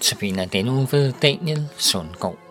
tabiner denne uge ved Daniel Sundgaard.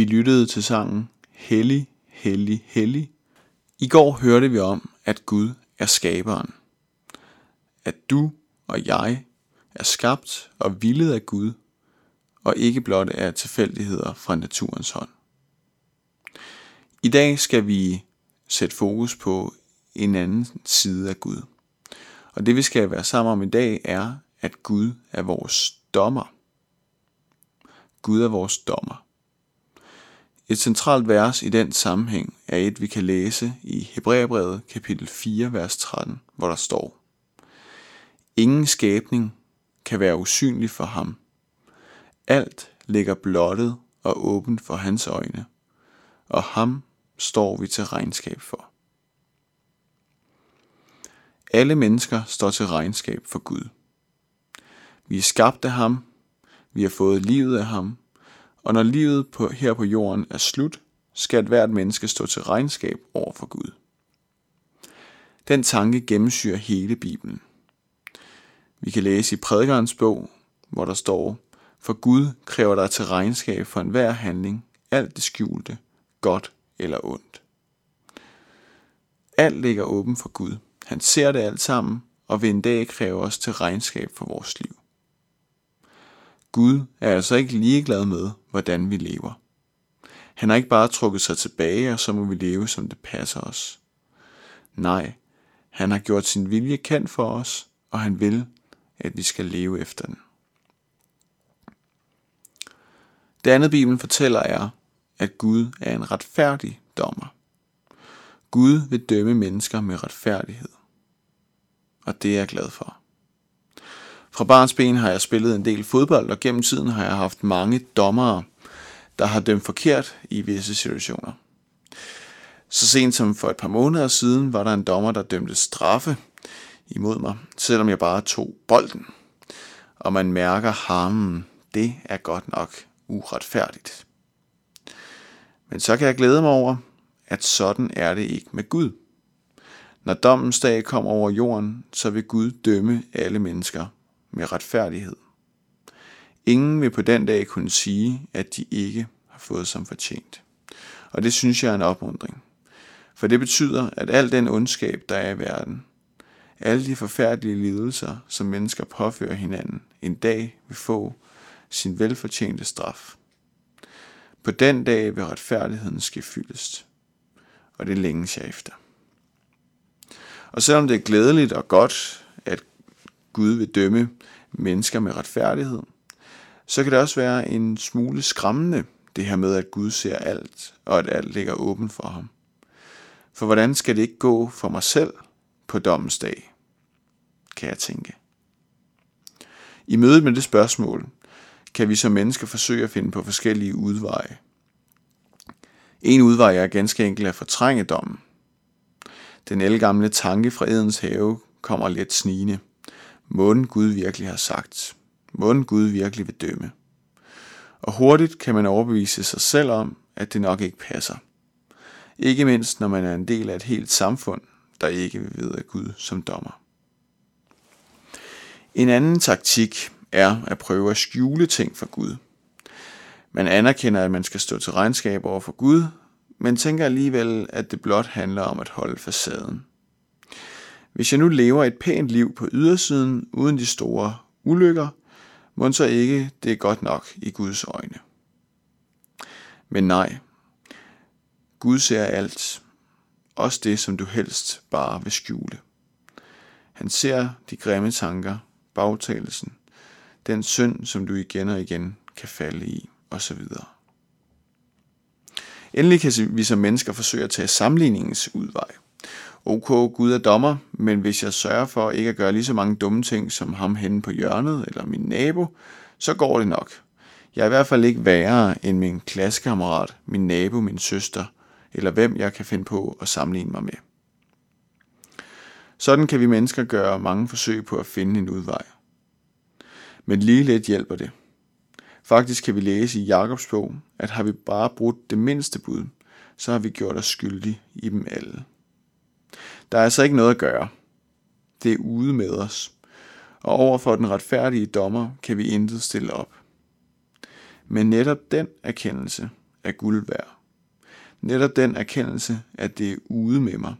Vi lyttede til sangen Hellig, Hellig, Hellig. I går hørte vi om, at Gud er skaberen. At du og jeg er skabt og villet af Gud, og ikke blot af tilfældigheder fra naturens hånd. I dag skal vi sætte fokus på en anden side af Gud. Og det vi skal være sammen om i dag er, at Gud er vores dommer. Gud er vores dommer. Et centralt vers i den sammenhæng er et, vi kan læse i Hebræerbrevet kapitel 4, vers 13, hvor der står, Ingen skabning kan være usynlig for ham. Alt ligger blottet og åbent for hans øjne, og ham står vi til regnskab for. Alle mennesker står til regnskab for Gud. Vi er skabt af ham, vi har fået livet af ham, og når livet på, her på jorden er slut, skal et hvert menneske stå til regnskab over for Gud. Den tanke gennemsyrer hele Bibelen. Vi kan læse i prædikernes bog, hvor der står, for Gud kræver dig til regnskab for enhver handling, alt det skjulte, godt eller ondt. Alt ligger åben for Gud. Han ser det alt sammen, og vil en dag kræve os til regnskab for vores liv. Gud er altså ikke ligeglad med, hvordan vi lever. Han har ikke bare trukket sig tilbage, og så må vi leve, som det passer os. Nej, han har gjort sin vilje kendt for os, og han vil, at vi skal leve efter den. Det andet Bibelen fortæller er, at Gud er en retfærdig dommer. Gud vil dømme mennesker med retfærdighed. Og det er jeg glad for. Fra barns ben har jeg spillet en del fodbold, og gennem tiden har jeg haft mange dommere, der har dømt forkert i visse situationer. Så sent som for et par måneder siden var der en dommer, der dømte straffe imod mig, selvom jeg bare tog bolden. Og man mærker harmen, det er godt nok uretfærdigt. Men så kan jeg glæde mig over, at sådan er det ikke med Gud. Når dommens dag kommer over jorden, så vil Gud dømme alle mennesker med retfærdighed. Ingen vil på den dag kunne sige, at de ikke har fået som fortjent. Og det synes jeg er en opmundring. For det betyder, at al den ondskab, der er i verden, alle de forfærdelige lidelser, som mennesker påfører hinanden, en dag vil få sin velfortjente straf. På den dag vil retfærdigheden ske fyldest, og det længes jeg efter. Og selvom det er glædeligt og godt, Gud vil dømme mennesker med retfærdighed, så kan det også være en smule skræmmende, det her med, at Gud ser alt, og at alt ligger åben for ham. For hvordan skal det ikke gå for mig selv på dommens dag, kan jeg tænke. I mødet med det spørgsmål, kan vi som mennesker forsøge at finde på forskellige udveje. En udvej er ganske enkelt at fortrænge dommen. Den elgamle tanke fra Edens have kommer let snigende. Måden Gud virkelig har sagt. Måden Gud virkelig vil dømme. Og hurtigt kan man overbevise sig selv om, at det nok ikke passer. Ikke mindst når man er en del af et helt samfund, der ikke vil vide af Gud som dommer. En anden taktik er at prøve at skjule ting for Gud. Man anerkender, at man skal stå til regnskab over for Gud, men tænker alligevel, at det blot handler om at holde facaden. Hvis jeg nu lever et pænt liv på ydersiden uden de store ulykker, må så ikke det er godt nok i Guds øjne. Men nej, Gud ser alt, også det, som du helst bare vil skjule. Han ser de grimme tanker, bagtagelsen, den synd, som du igen og igen kan falde i, osv. Endelig kan vi som mennesker forsøge at tage sammenligningens udvej. Ok, Gud er dommer, men hvis jeg sørger for ikke at gøre lige så mange dumme ting som ham henne på hjørnet eller min nabo, så går det nok. Jeg er i hvert fald ikke værre end min klassekammerat, min nabo, min søster, eller hvem jeg kan finde på at sammenligne mig med. Sådan kan vi mennesker gøre mange forsøg på at finde en udvej. Men lige lidt hjælper det. Faktisk kan vi læse i Jakobs bog, at har vi bare brudt det mindste bud, så har vi gjort os skyldige i dem alle. Der er altså ikke noget at gøre. Det er ude med os. Og over for den retfærdige dommer kan vi intet stille op. Men netop den erkendelse er guld værd. Netop den erkendelse, at det er ude med mig,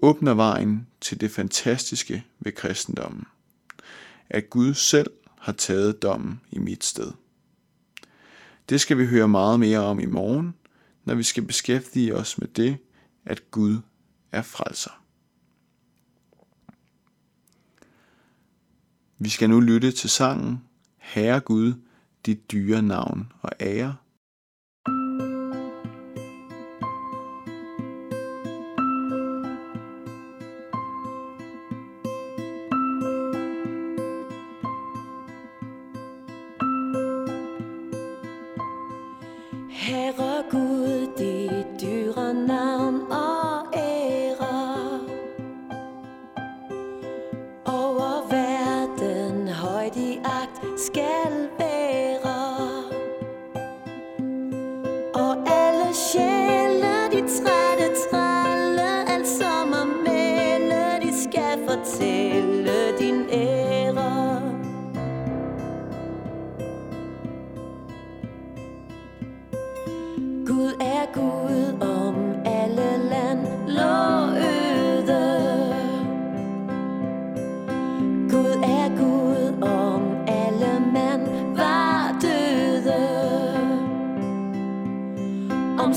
åbner vejen til det fantastiske ved kristendommen. At Gud selv har taget dommen i mit sted. Det skal vi høre meget mere om i morgen, når vi skal beskæftige os med det, at Gud er frelser. Vi skal nu lytte til sangen Herre Gud, dit dyre navn og ære Herre sjæle, de trætte tralle, alt som at melde, de skal fortælle din ære. Gud er Gud om alle land, lå øde. Gud er Gud om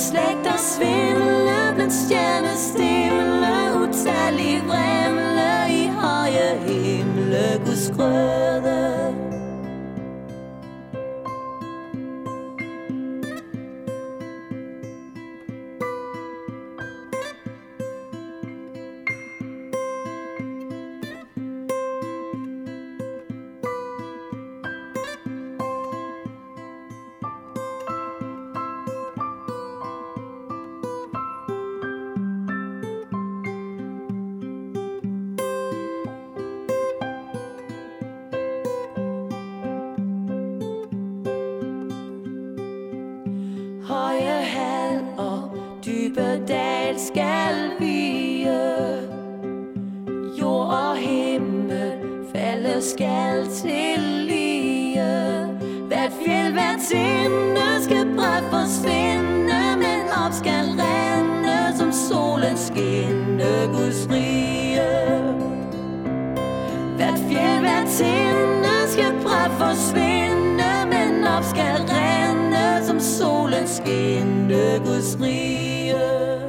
slægter svimle blandt stjernestivle Utallige vremle i høje himle Guds grøn. Skal vige Jord og himmel falde skal til lige. Hvert fjeld, hvert tinde skal bræt forsvinde Men op skal rende som solen skinne Guds rige. Hvert fjeld, hvert tinde skal bræt forsvinde Men op skal rende som solen skinne Guds rige.